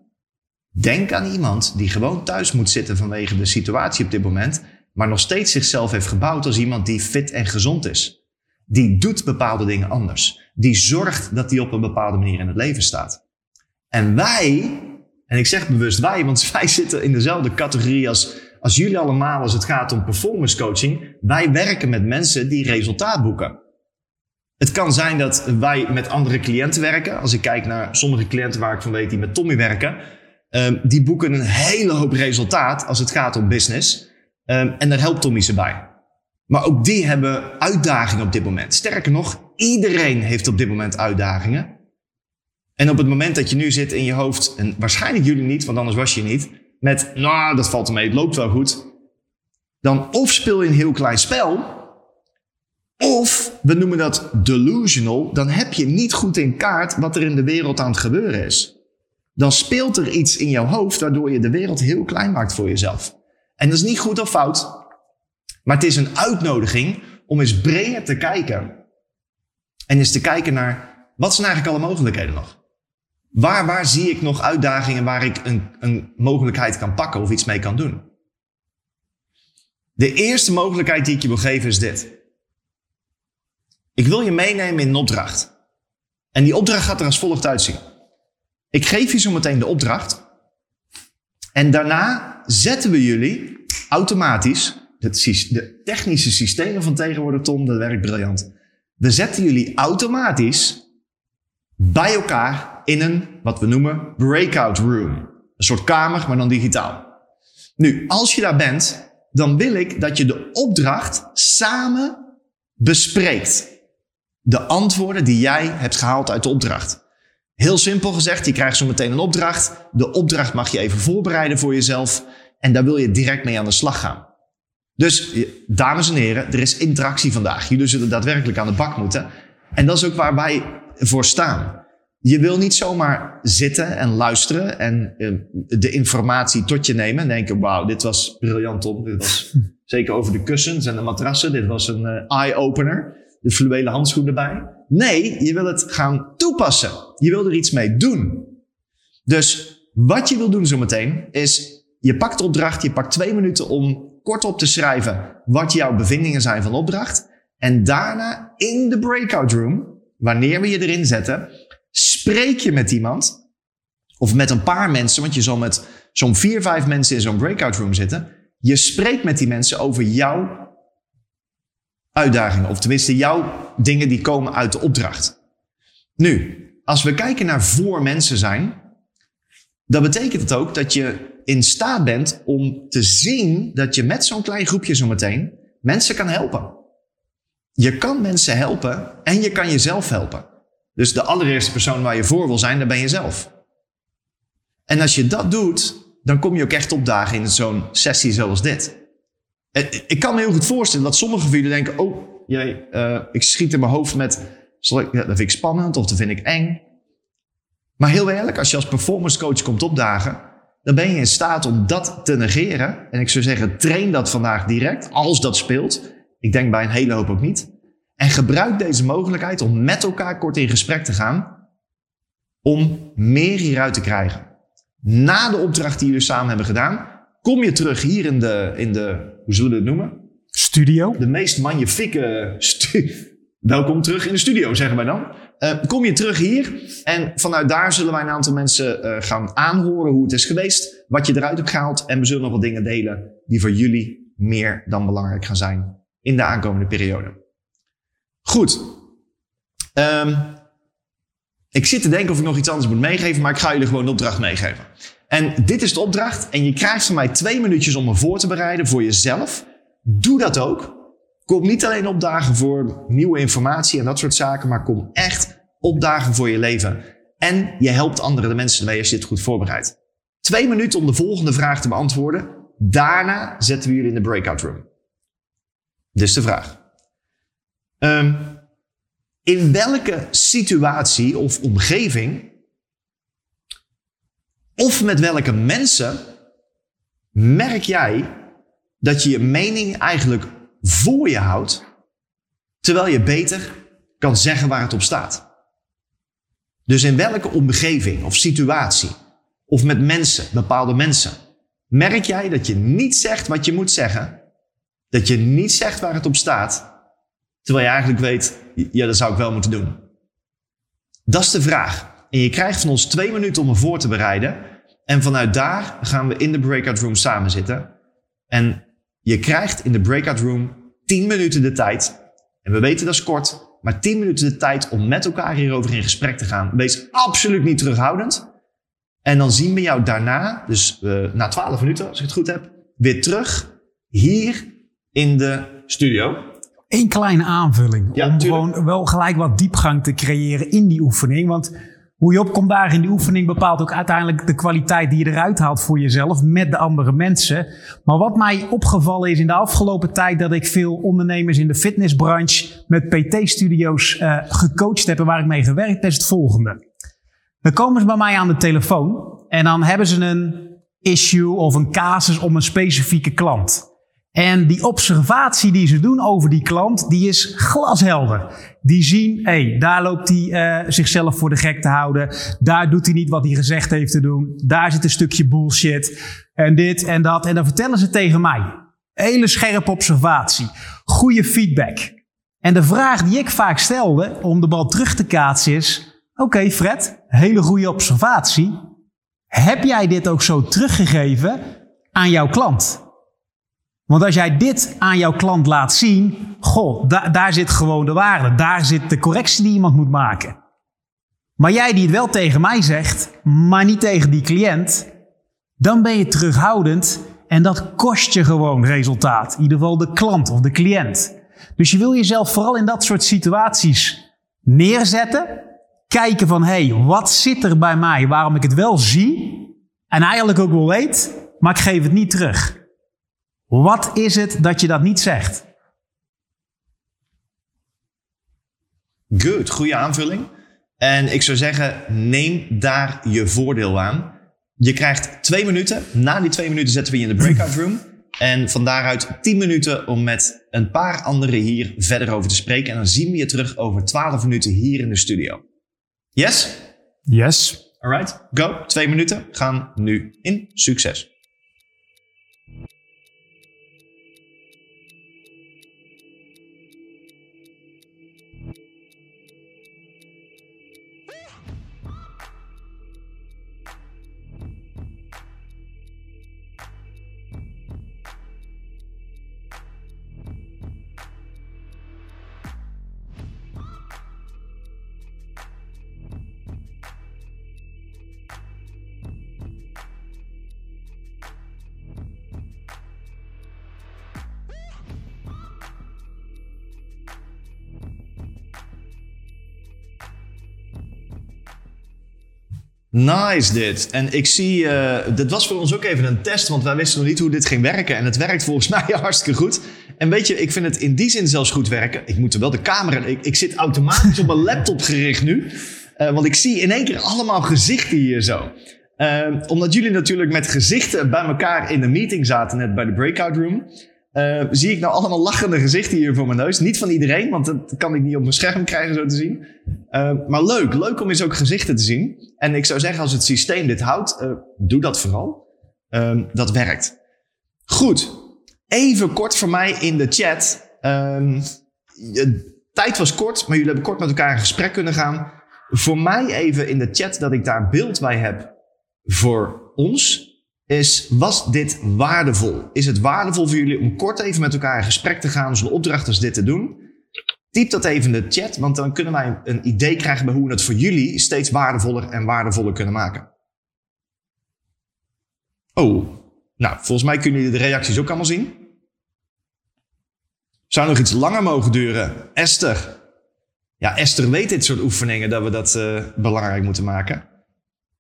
denk aan iemand die gewoon thuis moet zitten vanwege de situatie op dit moment maar nog steeds zichzelf heeft gebouwd als iemand die fit en gezond is. Die doet bepaalde dingen anders. Die zorgt dat hij op een bepaalde manier in het leven staat. En wij, en ik zeg bewust wij, want <laughs> wij zitten in dezelfde categorie als, als jullie allemaal als het gaat om performance coaching. Wij werken met mensen die resultaat boeken. Het kan zijn dat wij met andere cliënten werken. Als ik kijk naar sommige cliënten waar ik van weet die met Tommy werken. Um, die boeken een hele hoop resultaat als het gaat om business. Um, en daar helpt Tommy ze bij. Maar ook die hebben uitdagingen op dit moment. Sterker nog, iedereen heeft op dit moment uitdagingen. En op het moment dat je nu zit in je hoofd, en waarschijnlijk jullie niet, want anders was je niet, met, nou, dat valt mee, het loopt wel goed. Dan of speel je een heel klein spel, of we noemen dat delusional, dan heb je niet goed in kaart wat er in de wereld aan het gebeuren is. Dan speelt er iets in jouw hoofd waardoor je de wereld heel klein maakt voor jezelf. En dat is niet goed of fout, maar het is een uitnodiging om eens breder te kijken. En eens te kijken naar, wat zijn eigenlijk alle mogelijkheden nog? Waar, waar zie ik nog uitdagingen waar ik een, een mogelijkheid kan pakken of iets mee kan doen? De eerste mogelijkheid die ik je wil geven is dit. Ik wil je meenemen in een opdracht. En die opdracht gaat er als volgt uitzien. Ik geef je zo meteen de opdracht. En daarna zetten we jullie automatisch, de technische systemen van tegenwoordig, Tom, dat werkt briljant. We zetten jullie automatisch bij elkaar in een, wat we noemen, breakout room. Een soort kamer, maar dan digitaal. Nu, als je daar bent, dan wil ik dat je de opdracht samen bespreekt. De antwoorden die jij hebt gehaald uit de opdracht. Heel simpel gezegd, je krijgt zo meteen een opdracht. De opdracht mag je even voorbereiden voor jezelf. En daar wil je direct mee aan de slag gaan. Dus, dames en heren, er is interactie vandaag. Jullie zullen daadwerkelijk aan de bak moeten. En dat is ook waar wij voor staan. Je wil niet zomaar zitten en luisteren en eh, de informatie tot je nemen en denken: wauw, dit was briljant, Tom. Dit was <laughs> zeker over de kussens en de matrassen. Dit was een uh, eye-opener. De fluwelen handschoen erbij. Nee, je wil het gaan toepassen. Je wil er iets mee doen. Dus wat je wil doen zometeen is, je pakt de opdracht, je pakt twee minuten om kort op te schrijven wat jouw bevindingen zijn van opdracht. En daarna in de breakout room, wanneer we je erin zetten, spreek je met iemand of met een paar mensen, want je zal met zo'n vier, vijf mensen in zo'n breakout room zitten. Je spreekt met die mensen over jouw uitdagingen. Of tenminste jouw dingen die komen uit de opdracht. Nu, als we kijken naar voor mensen zijn, dan betekent het ook dat je in staat bent om te zien dat je met zo'n klein groepje zometeen mensen kan helpen. Je kan mensen helpen en je kan jezelf helpen. Dus de allereerste persoon waar je voor wil zijn, dat ben je zelf. En als je dat doet, dan kom je ook echt opdagen in zo'n sessie zoals dit. Ik kan me heel goed voorstellen dat sommige van jullie denken: Oh, jij, eh, ik schiet in mijn hoofd met. Zal ik, dat vind ik spannend of dat vind ik eng. Maar heel eerlijk, als je als performance coach komt opdagen, dan ben je in staat om dat te negeren. En ik zou zeggen, train dat vandaag direct, als dat speelt. Ik denk bij een hele hoop ook niet. En gebruik deze mogelijkheid om met elkaar kort in gesprek te gaan. Om meer hieruit te krijgen. Na de opdracht die jullie samen hebben gedaan, kom je terug hier in de, in de hoe zullen we het noemen? Studio. De meest magnifieke stu- Welkom terug in de studio, zeggen wij dan. Eh, kom je terug hier en vanuit daar zullen wij een aantal mensen eh, gaan aanhoren hoe het is geweest, wat je eruit hebt gehaald en we zullen nog wat dingen delen die voor jullie meer dan belangrijk gaan zijn in de aankomende periode. Goed. Ehm, ik zit te denken of ik nog iets anders moet meegeven, maar ik ga jullie gewoon de opdracht meegeven. En dit is de opdracht en je krijgt van mij twee minuutjes om me voor te bereiden voor jezelf. Doe dat ook. Kom niet alleen opdagen voor nieuwe informatie en dat soort zaken, maar kom echt opdagen voor je leven. En je helpt andere mensen ermee als je dit goed voorbereidt. Twee minuten om de volgende vraag te beantwoorden. Daarna zetten we jullie in de breakout room. Dus de vraag. Ehm, in welke situatie of omgeving of met welke mensen merk jij dat je je mening eigenlijk voor je houdt, terwijl je beter kan zeggen waar het op staat? Dus in welke omgeving of situatie, of met mensen, bepaalde mensen, merk jij dat je niet zegt wat je moet zeggen, dat je niet zegt waar het op staat, terwijl je eigenlijk weet, ja, dat zou ik wel moeten doen? Dat is de vraag. En je krijgt van ons twee minuten om me voor te bereiden. En vanuit daar gaan we in de breakout room samen zitten. En je krijgt in de breakout room 10 minuten de tijd. En we weten dat is kort, maar 10 minuten de tijd om met elkaar hierover in gesprek te gaan. Wees absoluut niet terughoudend. En dan zien we jou daarna, dus eh, na 12 minuten, als ik het goed heb, weer terug hier in de studio. Eén kleine aanvulling. Ja, om tuurlijk. gewoon wel gelijk wat diepgang te creëren in die oefening. Want hoe je opkomt daar in die oefening bepaalt ook uiteindelijk de kwaliteit die je eruit haalt voor jezelf met de andere mensen. Maar wat mij opgevallen is in de afgelopen tijd dat ik veel ondernemers in de fitnessbranche met PT-studio's eh, gecoacht heb en waar ik mee gewerkt heb, is het volgende. Dan komen ze bij mij aan de telefoon en dan hebben ze een issue of een casus om een specifieke klant. En die observatie die ze doen over die klant, die is glashelder. Die zien, hey, daar loopt hij eh, zichzelf voor de gek te houden. Daar doet hij niet wat hij gezegd heeft te doen. Daar zit een stukje bullshit. En dit en dat. En dan vertellen ze tegen mij. Hele scherpe observatie. Goede feedback. En de vraag die ik vaak stelde om de bal terug te kaatsen is... Oké Fred, hele goede observatie. Heb jij dit ook zo teruggegeven aan jouw klant? Want als jij dit aan jouw klant laat zien, goh, da- daar zit gewoon de waarde. Daar zit de correctie die iemand moet maken. Maar jij die het wel tegen mij zegt, maar niet tegen die cliënt, dan ben je terughoudend en dat kost je gewoon resultaat. In ieder geval de klant of de cliënt. Dus je wil jezelf vooral in dat soort situaties neerzetten. Kijken van, hé, hey, wat zit er bij mij waarom ik het wel zie en eigenlijk ook wel weet, maar ik geef het niet terug. Wat is het dat je dat niet zegt? Good, goede aanvulling. En ik zou zeggen, neem daar je voordeel aan. Je krijgt twee minuten. Na die twee minuten zetten we je in de breakout room. En van daaruit tien minuten om met een paar anderen hier verder over te spreken. En dan zien we je terug over twaalf minuten hier in de studio. Yes? Yes. Alright, go. Twee minuten gaan nu in. Succes. Nice dit. En ik zie, eh dit was voor ons ook even een test, want wij wisten nog niet hoe dit ging werken. En het werkt volgens <laughs> mij hartstikke goed. En weet je, ik vind het in die zin zelfs goed werken. Ik moet er wel de camera, ik, ik zit automatisch op mijn <laughs> laptop gericht nu. Eh, want ik zie in één keer allemaal gezichten hier zo. Eh, omdat jullie natuurlijk met gezichten bij elkaar in de meeting zaten, net bij de breakout room. Eh, zie ik nou allemaal lachende gezichten hier voor mijn neus. Niet van iedereen, want dat kan ik niet op mijn scherm krijgen zo te zien. Eh, maar leuk, leuk om eens ook gezichten te zien. En ik zou zeggen, als het systeem dit houdt, eh, doe dat vooral. Ehm, dat werkt. Goed, even kort voor mij in de chat. Ehm, tijd was kort, maar jullie hebben kort met elkaar in gesprek kunnen gaan. Voor mij even in de chat dat ik daar beeld bij heb voor ons. Is, was dit waardevol? Is het waardevol voor jullie om kort even met elkaar in gesprek te gaan, zonder opdrachters dit te doen? Typ dat even in de chat, want dan kunnen wij een idee krijgen bij hoe we het voor jullie steeds waardevoller en waardevoller kunnen maken. Oh, nou, volgens mij kunnen jullie de reacties ook allemaal zien. Zou nog iets langer mogen duren? Esther. Ja, Esther weet dit soort oefeningen dat we dat eh, belangrijk moeten maken.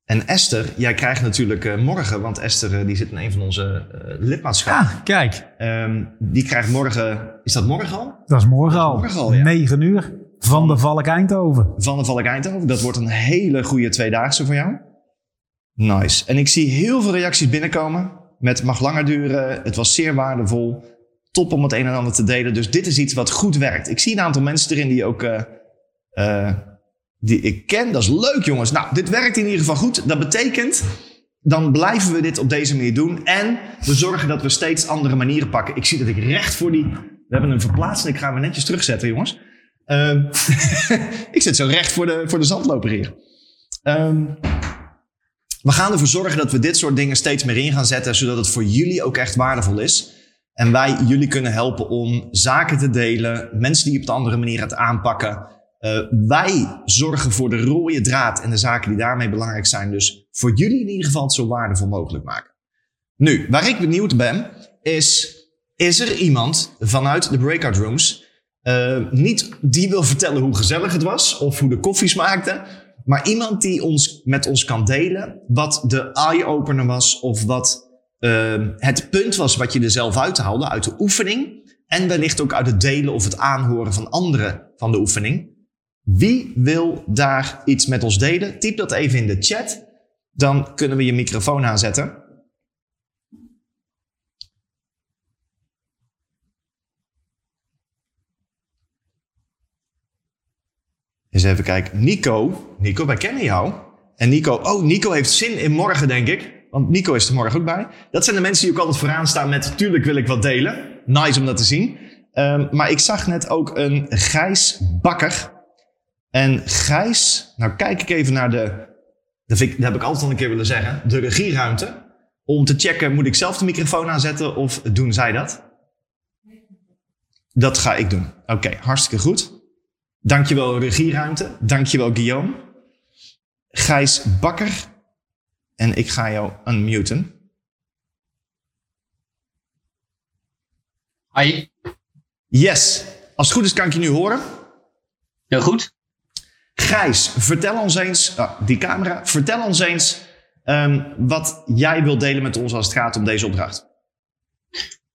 En Esther, jij krijgt natuurlijk eh, morgen, want Esther eh, die zit in een van onze lidmaatschappen. Ah, kijk. Ehm, die krijgt morgen, is dat morgen al? Dat is morgen al. morgen al, ja. 9 uur. Van de Valk Eindhoven. Van de Valk Eindhoven. Dat wordt een hele goede tweedaagse voor jou. Nice. En ik zie heel veel reacties binnenkomen. Met mag langer duren. Het was zeer waardevol. Top om het een en ander te delen. Dus dit is iets wat goed werkt. Ik zie een aantal mensen erin die ook... die ik ken. Dat is leuk jongens. Nou, dit werkt in ieder geval goed. Dat betekent... Dan blijven we dit op deze manier doen. En we zorgen dat we steeds andere manieren pakken. Ik zie dat ik recht voor die... We hebben een verplaatsing. Ik ga hem netjes terugzetten, jongens. Ehm, <laughs> ik zit zo recht voor de, voor de zandloper hier. Ehm, we gaan ervoor zorgen dat we dit soort dingen steeds meer in gaan zetten, zodat het voor jullie ook echt waardevol is. En wij jullie kunnen helpen om zaken te delen, mensen die op de andere manier het aanpakken. Eh, wij zorgen voor de rode draad en de zaken die daarmee belangrijk zijn. Dus voor jullie in ieder geval het zo waardevol mogelijk maken. Nu, waar ik benieuwd ben, is: is er iemand vanuit de breakout rooms eh, niet die wil vertellen hoe gezellig het was of hoe de koffie smaakte, maar iemand die ons, met ons kan delen wat de eye-opener was of wat eh, het punt was wat je er zelf uithaalde uit de oefening en wellicht ook uit het delen of het aanhoren van anderen van de oefening. Wie wil daar iets met ons delen? Typ dat even in de chat. Dan kunnen we je microfoon aanzetten. Eens even kijken. Nico. Nico, wij kennen jou. En Nico, oh, Nico heeft zin in morgen, denk ik. Want Nico is er morgen ook bij. Dat zijn de mensen die ook altijd vooraan staan met... Tuurlijk wil ik wat delen. Nice om dat te zien. Ehm, maar ik zag net ook een Gijs Bakker. En Gijs... Nou kijk ik even naar de... Dat, ik- dat heb ik altijd al een keer willen zeggen. De regieruimte. Om te checken, moet ik zelf de microfoon aanzetten of doen zij dat? Dat ga ik doen. Oké, hartstikke goed. Dankjewel regieruimte. Dankjewel Guillaume. Gijs Bakker. En ik ga jou unmuten. Hoi, Yes. Als het goed is kan ik je nu horen. heel goed. Gijs, vertel ons eens, ah, die camera, vertel ons eens ehm, wat jij wilt delen met ons als het gaat om deze opdracht.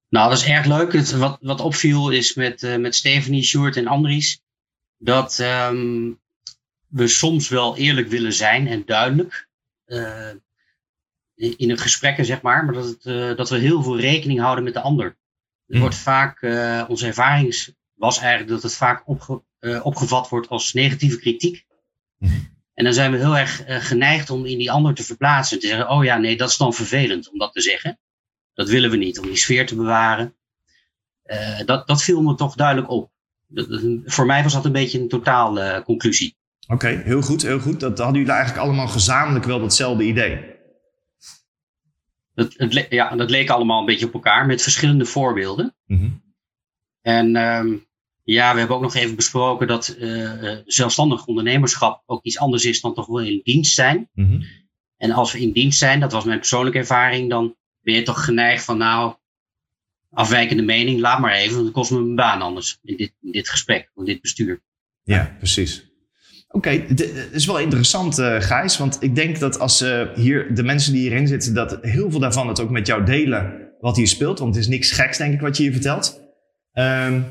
Nou, dat is erg leuk. Het, wat, wat opviel is met, eh, met Stephanie, Sjoerd en Andries. Dat ehm, we soms wel eerlijk willen zijn en duidelijk. eh, in het gesprekken, zeg maar. Maar dat, het, eh, dat we heel veel rekening houden met de ander. Het Hmm. wordt vaak, onze ervaring was eigenlijk dat het vaak opge- eh, opgevat wordt als negatieve kritiek. Hmm. En dan zijn we heel erg eh, geneigd om in die ander te verplaatsen. Te zeggen, oh ja, nee, dat is dan vervelend om dat te zeggen. Dat willen we niet, om die sfeer te bewaren. Eh, dat, dat viel me toch duidelijk op. Dat- dat- voor mij was dat een beetje een totaal eh, conclusie. Oké, heel goed, heel goed. Dat hadden jullie eigenlijk allemaal gezamenlijk wel datzelfde idee. Dat, het, ja, dat leek allemaal een beetje op elkaar met verschillende voorbeelden. Mhm. En ehm, ja, we hebben ook nog even besproken dat eh, eh, zelfstandig ondernemerschap ook iets anders is dan toch wel in dienst zijn. Mhm. En als we in dienst zijn, dat was mijn persoonlijke ervaring, dan ben je toch geneigd van nou, afwijkende mening, laat maar even, want het kost me mijn baan anders in dit, in dit gesprek, in dit bestuur. Ja, precies. Oké, dit is wel interessant, eh Gijs. Want ik denk dat als hier de mensen die hierin zitten, dat heel veel daarvan het ook met jou delen wat hier speelt. Want het is niks geks, denk ik, wat je hier vertelt. Ehm,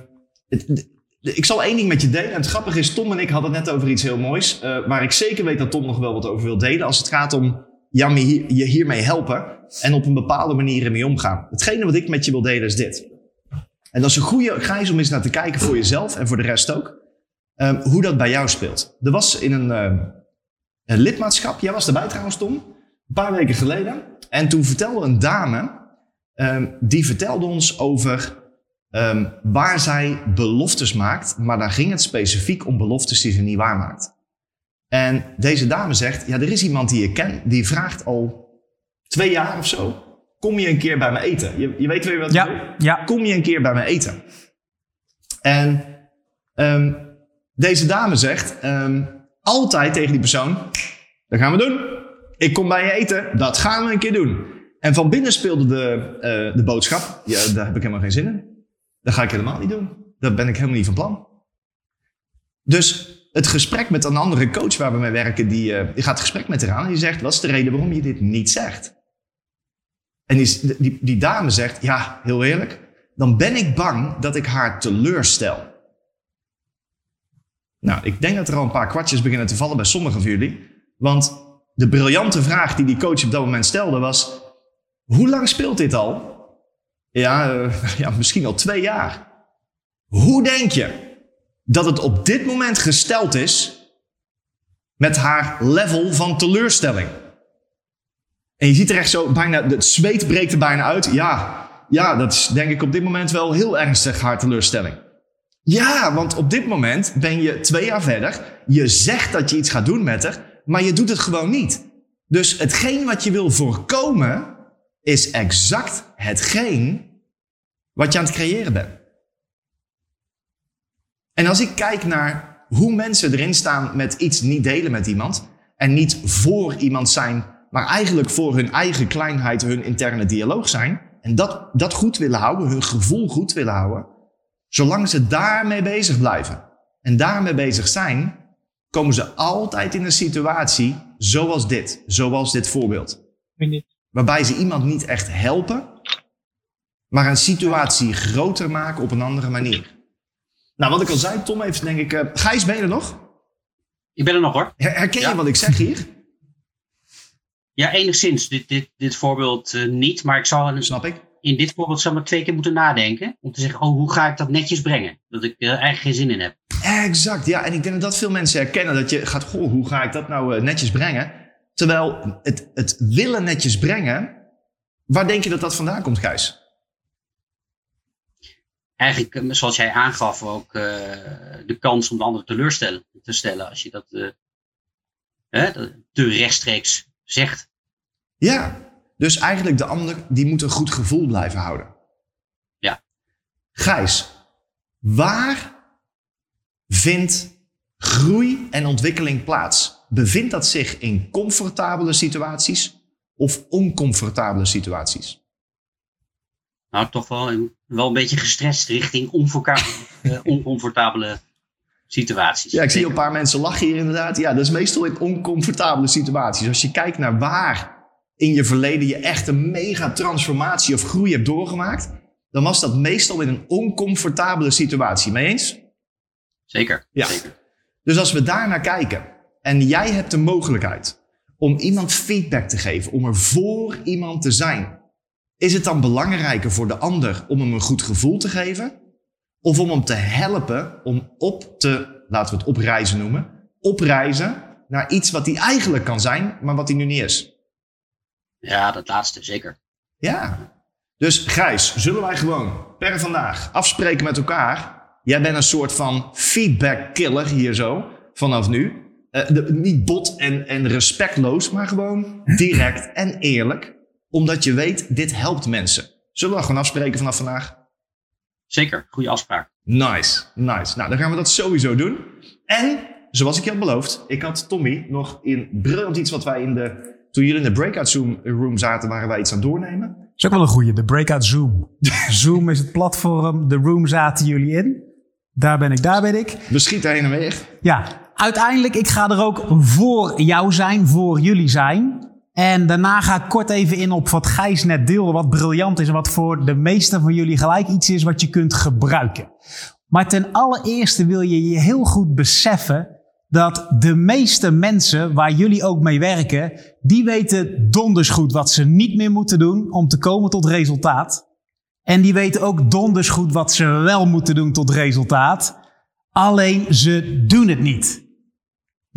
ik zal één ding met je delen. En het grappige is, Tom en ik hadden het net over iets heel moois. eh, waar ik zeker weet dat Tom nog wel wat over wil delen. Als het gaat om hier- je hiermee helpen. En op een bepaalde manier ermee omgaan. Hetgene wat ik met je wil delen is dit. En dat is een goede Gijs om eens naar te kijken voor jezelf en voor de rest ook. Ehm, hoe dat bij jou speelt. Er was in een, ehm, een lidmaatschap, jij was erbij trouwens Tom, een paar weken geleden. En toen vertelde een dame, ehm, die vertelde ons over ehm, waar zij beloftes maakt. Maar daar ging het specifiek om beloftes die ze niet waarmaakt. En deze dame zegt, ja er is iemand die je kent, die vraagt al twee jaar of zo. Kom je een keer bij me eten? Je, je weet weer wat ik bedoel? Ja, ja. kom je een keer bij me eten? En ehm, deze dame zegt ehm, altijd tegen die persoon, dat gaan we doen. Ik kom bij je eten, dat gaan we een keer doen. En van binnen speelde de, eh, de boodschap, ja, daar heb ik helemaal geen zin in. Dat ga ik helemaal niet doen. Daar ben ik helemaal niet van plan. Dus het gesprek met een andere coach waar we mee werken, die, eh, die gaat het gesprek met haar aan en die zegt, wat is de reden waarom je dit niet zegt? En die, die, die dame zegt, ja, heel eerlijk, dan ben ik bang dat ik haar teleurstel. Nou, ik denk dat er al een paar kwartjes beginnen te vallen bij sommigen van jullie. Want de briljante vraag die die coach op dat moment stelde was... Hoe lang speelt dit al? Ja, eh, <laughs> ja, misschien al twee jaar. Hoe denk je dat het op dit moment gesteld is met haar level van teleurstelling? En je ziet er echt zo bijna, het zweet breekt er bijna uit. Ja, ja, dat is denk ik op dit moment wel heel ernstig haar teleurstelling. Ja, want op dit moment ben je twee jaar verder. Je zegt dat je iets gaat doen met haar, maar je doet het gewoon niet. Dus hetgeen wat je wil voorkomen, is exact hetgeen wat je aan het creëren bent. En als ik kijk naar hoe mensen erin staan met iets niet delen met iemand, en niet voor iemand zijn, maar eigenlijk voor hun eigen kleinheid, hun interne dialoog zijn, en dat, dat goed willen houden, hun gevoel goed willen houden, zolang ze daarmee bezig blijven en daarmee bezig zijn, komen ze altijd in een situatie zoals dit, zoals dit voorbeeld. Waarbij ze iemand niet echt helpen, maar een situatie groter maken op een andere manier. Nou, wat ik al zei, Tom heeft denk ik... eh, Gijs, ben je er nog? Ik ben er nog hoor. Her- Herken je wat ik zeg hier? Ja, enigszins. Dit, dit, dit voorbeeld eh, niet. Maar ik Snap ik. in dit voorbeeld zou maar twee keer moeten nadenken. Om te zeggen, oh, hoe ga ik dat netjes brengen? Dat ik er eigenlijk geen zin in heb. Exact, ja. En ik denk dat dat veel mensen herkennen. Dat je gaat, goh, hoe ga ik dat nou eh, netjes brengen? Terwijl het, het willen netjes brengen... Waar denk je dat dat vandaan komt, Gijs? Eigenlijk, eh, zoals jij aangaf, ook eh, de kans om de ander teleurstellen te stellen. Als je dat eh, hè, te rechtstreeks zegt. Ja, dus eigenlijk de ander, die moet een goed gevoel blijven houden. Ja. Gijs, waar vindt groei en ontwikkeling plaats? Bevindt dat zich in comfortabele situaties of oncomfortabele situaties? Nou, toch wel, een- wel een beetje gestrest richting <laughs> eh, oncomfortabele situaties. Ja, ik zie een paar mensen lachen hier inderdaad. Ja, dat is meestal in oncomfortabele situaties. Als je kijkt naar waar in je verleden je echt een mega transformatie of groei hebt doorgemaakt, dan was dat meestal in een oncomfortabele situatie. Mee eens? Zeker. Ja. Zeker. Dus als we daar naar kijken en jij hebt de mogelijkheid om iemand feedback te geven, om er voor iemand te zijn, is het dan belangrijker voor de ander om hem een goed gevoel te geven? Of om hem te helpen om op te, laten we het opreizen noemen, opreizen naar iets wat hij eigenlijk kan zijn, maar wat hij nu niet is? Ja, dat laatste, zeker. Ja. Dus Gijs, zullen wij gewoon per vandaag afspreken met elkaar? Jij bent een soort van feedback killer hier zo, vanaf nu. Eh, de- niet bot en, en respectloos, maar gewoon direct en eerlijk. Omdat je weet, dit helpt mensen. Zullen we gewoon afspreken vanaf vandaag? Zeker, goede afspraak. Nice, nice. Nou, dan gaan we dat sowieso doen. En, zoals ik je had beloofd, ik had Tommy nog in briljant iets wat wij in de... Toen jullie in de breakout zoom room zaten, waren wij iets aan het doornemen. Dat is ook wel een goeie, de Breakout Zoom. <laughs> Zoom is het platform, de room zaten jullie in. Daar ben ik, daar ben ik. We schieten heen en weer. Ja, uiteindelijk, ik ga er ook voor jou zijn, voor jullie zijn. En daarna ga ik kort even in op wat Gijs net deelde, wat briljant is en wat voor de meeste van jullie gelijk iets is wat je kunt gebruiken. Maar ten allereerste wil je je heel goed beseffen dat de meeste mensen waar jullie ook mee werken, die weten donders goed wat ze niet meer moeten doen om te komen tot resultaat. En die weten ook donders goed wat ze wel moeten doen tot resultaat. Alleen ze doen het niet.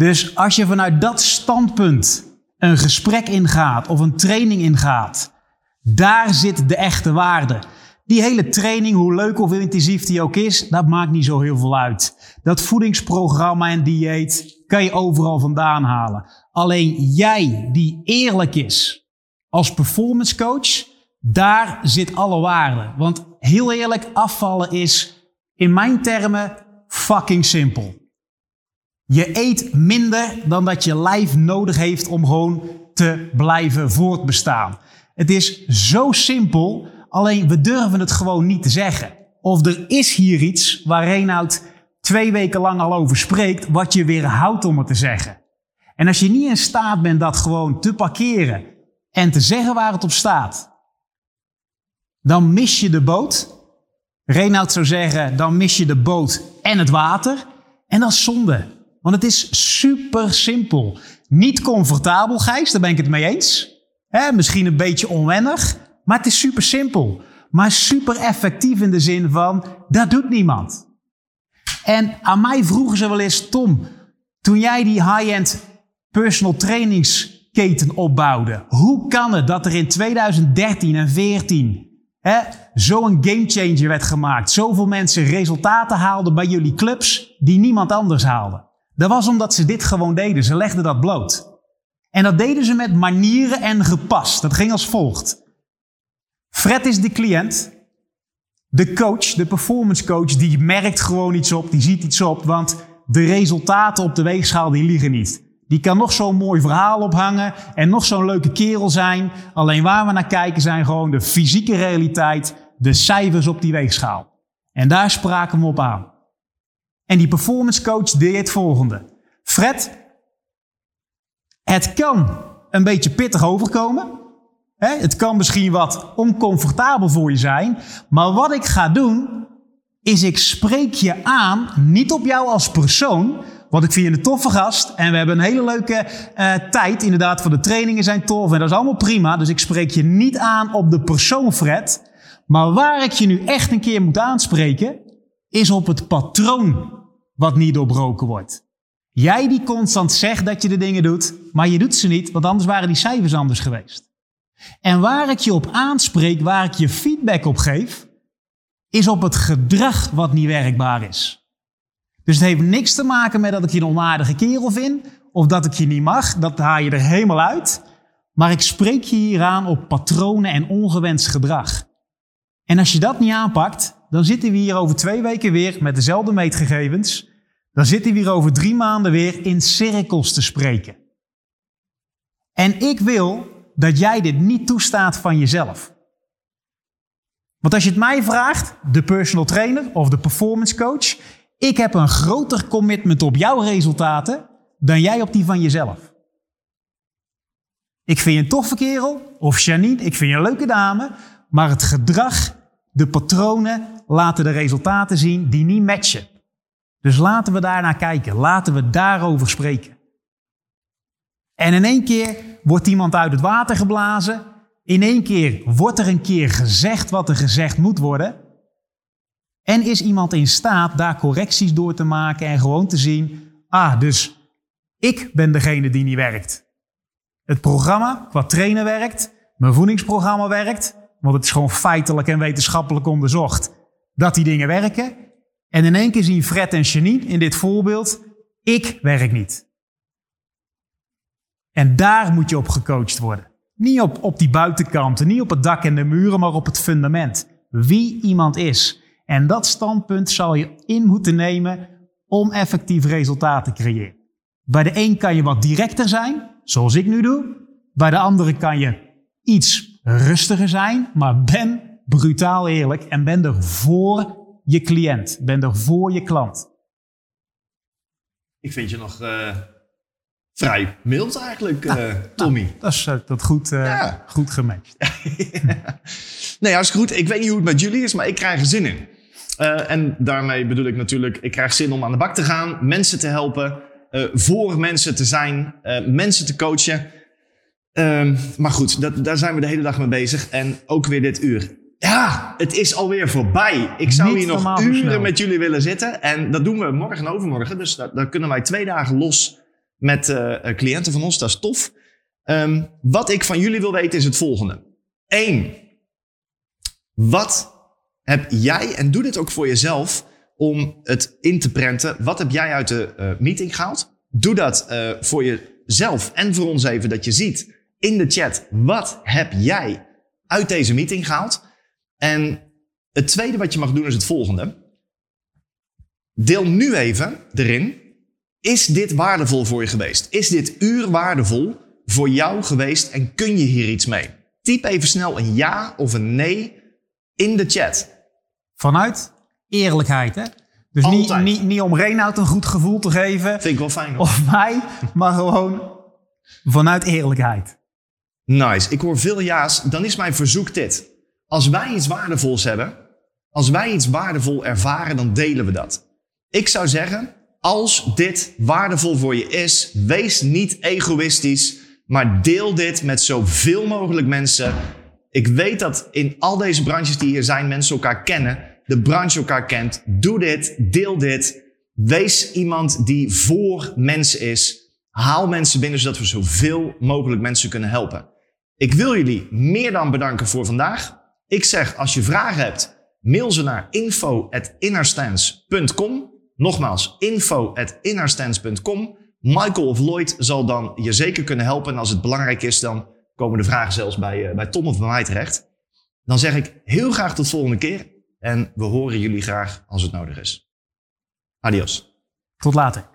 Dus als je vanuit dat standpunt een gesprek ingaat of een training ingaat, daar zit de echte waarde. Die hele training, hoe leuk of intensief die ook is, dat maakt niet zo heel veel uit. Dat voedingsprogramma en dieet kan je overal vandaan halen. Alleen jij die eerlijk is als performance coach, daar zit alle waarde. Want heel eerlijk, afvallen is in mijn termen fucking simpel. Je eet minder dan dat je lijf nodig heeft om gewoon te blijven voortbestaan. Het is zo simpel, alleen we durven het gewoon niet te zeggen. Of er is hier iets waar Reinoud twee weken lang al over spreekt, wat je weer houdt om het te zeggen. En als je niet in staat bent dat gewoon te parkeren en te zeggen waar het op staat, dan mis je de boot. Reinoud zou zeggen, dan mis je de boot en het water. En dat is zonde. Want het is super simpel. Niet comfortabel, Gijs, daar ben ik het mee eens. misschien een beetje onwennig, maar het is super simpel. Maar super effectief in de zin van, dat doet niemand. En aan mij vroegen ze wel eens, Tom, toen jij die high-end personal trainingsketen opbouwde, hoe kan het dat er in 2013 en 2014 zo'n gamechanger werd gemaakt? Zoveel mensen resultaten haalden bij jullie clubs die niemand anders haalde. Dat was omdat ze dit gewoon deden. Ze legden dat bloot. En dat deden ze met manieren en gepast. Dat ging als volgt. Fred is de cliënt. De coach, de performance coach, die merkt gewoon iets op, die ziet iets op, want de resultaten op de weegschaal die liegen niet. Die kan nog zo'n mooi verhaal ophangen en nog zo'n leuke kerel zijn. Alleen waar we naar kijken zijn gewoon de fysieke realiteit, de cijfers op die weegschaal. En daar spraken we op aan. En die performance coach deed het volgende. Fred, het kan een beetje pittig overkomen. Het kan misschien wat oncomfortabel voor je zijn. Maar wat ik ga doen, is ik spreek je aan, niet op jou als persoon. Want ik vind je een toffe gast. En we hebben een hele leuke uh, tijd. Inderdaad, voor de trainingen zijn tof. En dat is allemaal prima. Dus ik spreek je niet aan op de persoon Fred. Maar waar ik je nu echt een keer moet aanspreken, is op het patroon wat niet doorbroken wordt. Jij die constant zegt dat je de dingen doet, maar je doet ze niet, want anders waren die cijfers anders geweest. En waar ik je op aanspreek, waar ik je feedback op geef, is op het gedrag wat niet werkbaar is. Dus het heeft niks te maken met dat ik je een onaardige kerel vind, of dat ik je niet mag, dat haal je er helemaal uit. Maar ik spreek je hier aan op patronen en ongewenst gedrag. En als je dat niet aanpakt, dan zitten we hier over twee weken weer met dezelfde meetgegevens. Dan zitten we hier over drie maanden weer in cirkels te spreken. En ik wil dat jij dit niet toestaat van jezelf. Want als je het mij vraagt, de personal trainer of de performance coach, ik heb een groter commitment op jouw resultaten dan jij op die van jezelf. Ik vind je een toffe kerel, of Janine, ik vind je een leuke dame, maar het gedrag, de patronen laten de resultaten zien die niet matchen. Dus laten we daar naar kijken, laten we daarover spreken. En in één keer wordt iemand uit het water geblazen. In één keer wordt er een keer gezegd wat er gezegd moet worden. En is iemand in staat daar correcties door te maken en gewoon te zien: ah, dus ik ben degene die niet werkt. Het programma qua trainen werkt, mijn voedingsprogramma werkt, want het is gewoon feitelijk en wetenschappelijk onderzocht dat die dingen werken. En in één keer zien Fred en Janine in dit voorbeeld: ik werk niet. En daar moet je op gecoacht worden. Niet op, op die buitenkanten, niet op het dak en de muren, maar op het fundament. Wie iemand is. En dat standpunt zal je in moeten nemen om effectief resultaat te creëren. Bij de een kan je wat directer zijn, zoals ik nu doe. Bij de andere kan je iets rustiger zijn, maar ben brutaal eerlijk en ben er voor je cliënt. Ben er voor je klant. Ik vind je nog eh, vrij mild eigenlijk, eh, Tommy. Dat is eh, dat goed, Ja. goed gematcht. <laughs> nee, hartstikke goed. Ik weet niet hoe het met jullie is, maar ik krijg er zin in. En daarmee bedoel ik natuurlijk, ik krijg zin om aan de bak te gaan, mensen te helpen, voor mensen te zijn, mensen te coachen. Ehm, maar goed, dat, daar zijn we de hele dag mee bezig. En ook weer dit uur. Ja, het is alweer voorbij. Ik zou Niet hier nog uren snel. met jullie willen zitten. En dat doen we morgen en overmorgen. Dus daar kunnen wij twee dagen los met eh, eh, cliënten van ons. Dat is tof. Ehm, wat ik van jullie wil weten is het volgende. Eén. Wat heb jij, en doe dit ook voor jezelf, om het in te prenten. Wat heb jij uit de eh, meeting gehaald? Doe dat voor jezelf en voor ons even, dat je ziet in de chat. Wat heb jij uit deze meeting gehaald? En het tweede wat je mag doen is het volgende. Deel nu even erin. Is dit waardevol voor je geweest? Is dit uur waardevol voor jou geweest en kun je hier iets mee? Typ even snel een ja of een nee in de chat. Vanuit eerlijkheid, hè? Dus niet, niet, niet om Reinoud een goed gevoel te geven, Vind ik wel fijn hoor. of mij, maar gewoon vanuit eerlijkheid. Nice. Ik hoor veel ja's. Dan is mijn verzoek dit. Als wij iets waardevols hebben, als wij iets waardevol ervaren, dan delen we dat. Ik zou zeggen, als dit waardevol voor je is, wees niet egoïstisch, maar deel dit met zoveel mogelijk mensen. Ik weet dat in al deze branches die hier zijn, mensen elkaar kennen, de branche elkaar kent. Doe dit, deel dit. Wees iemand die voor mensen is. Haal mensen binnen zodat we zoveel mogelijk mensen kunnen helpen. Ik wil jullie meer dan bedanken voor vandaag. Ik zeg, als je vragen hebt, mail ze naar info.innerstance.com. Nogmaals, info.innerstance.com. Michael of Lloyd zal dan je zeker kunnen helpen. En als het belangrijk is, dan komen de vragen zelfs bij, eh, bij Tom of bij mij terecht. Dan zeg ik heel graag tot volgende keer. En we horen jullie graag als het nodig is. Adios. Tot later.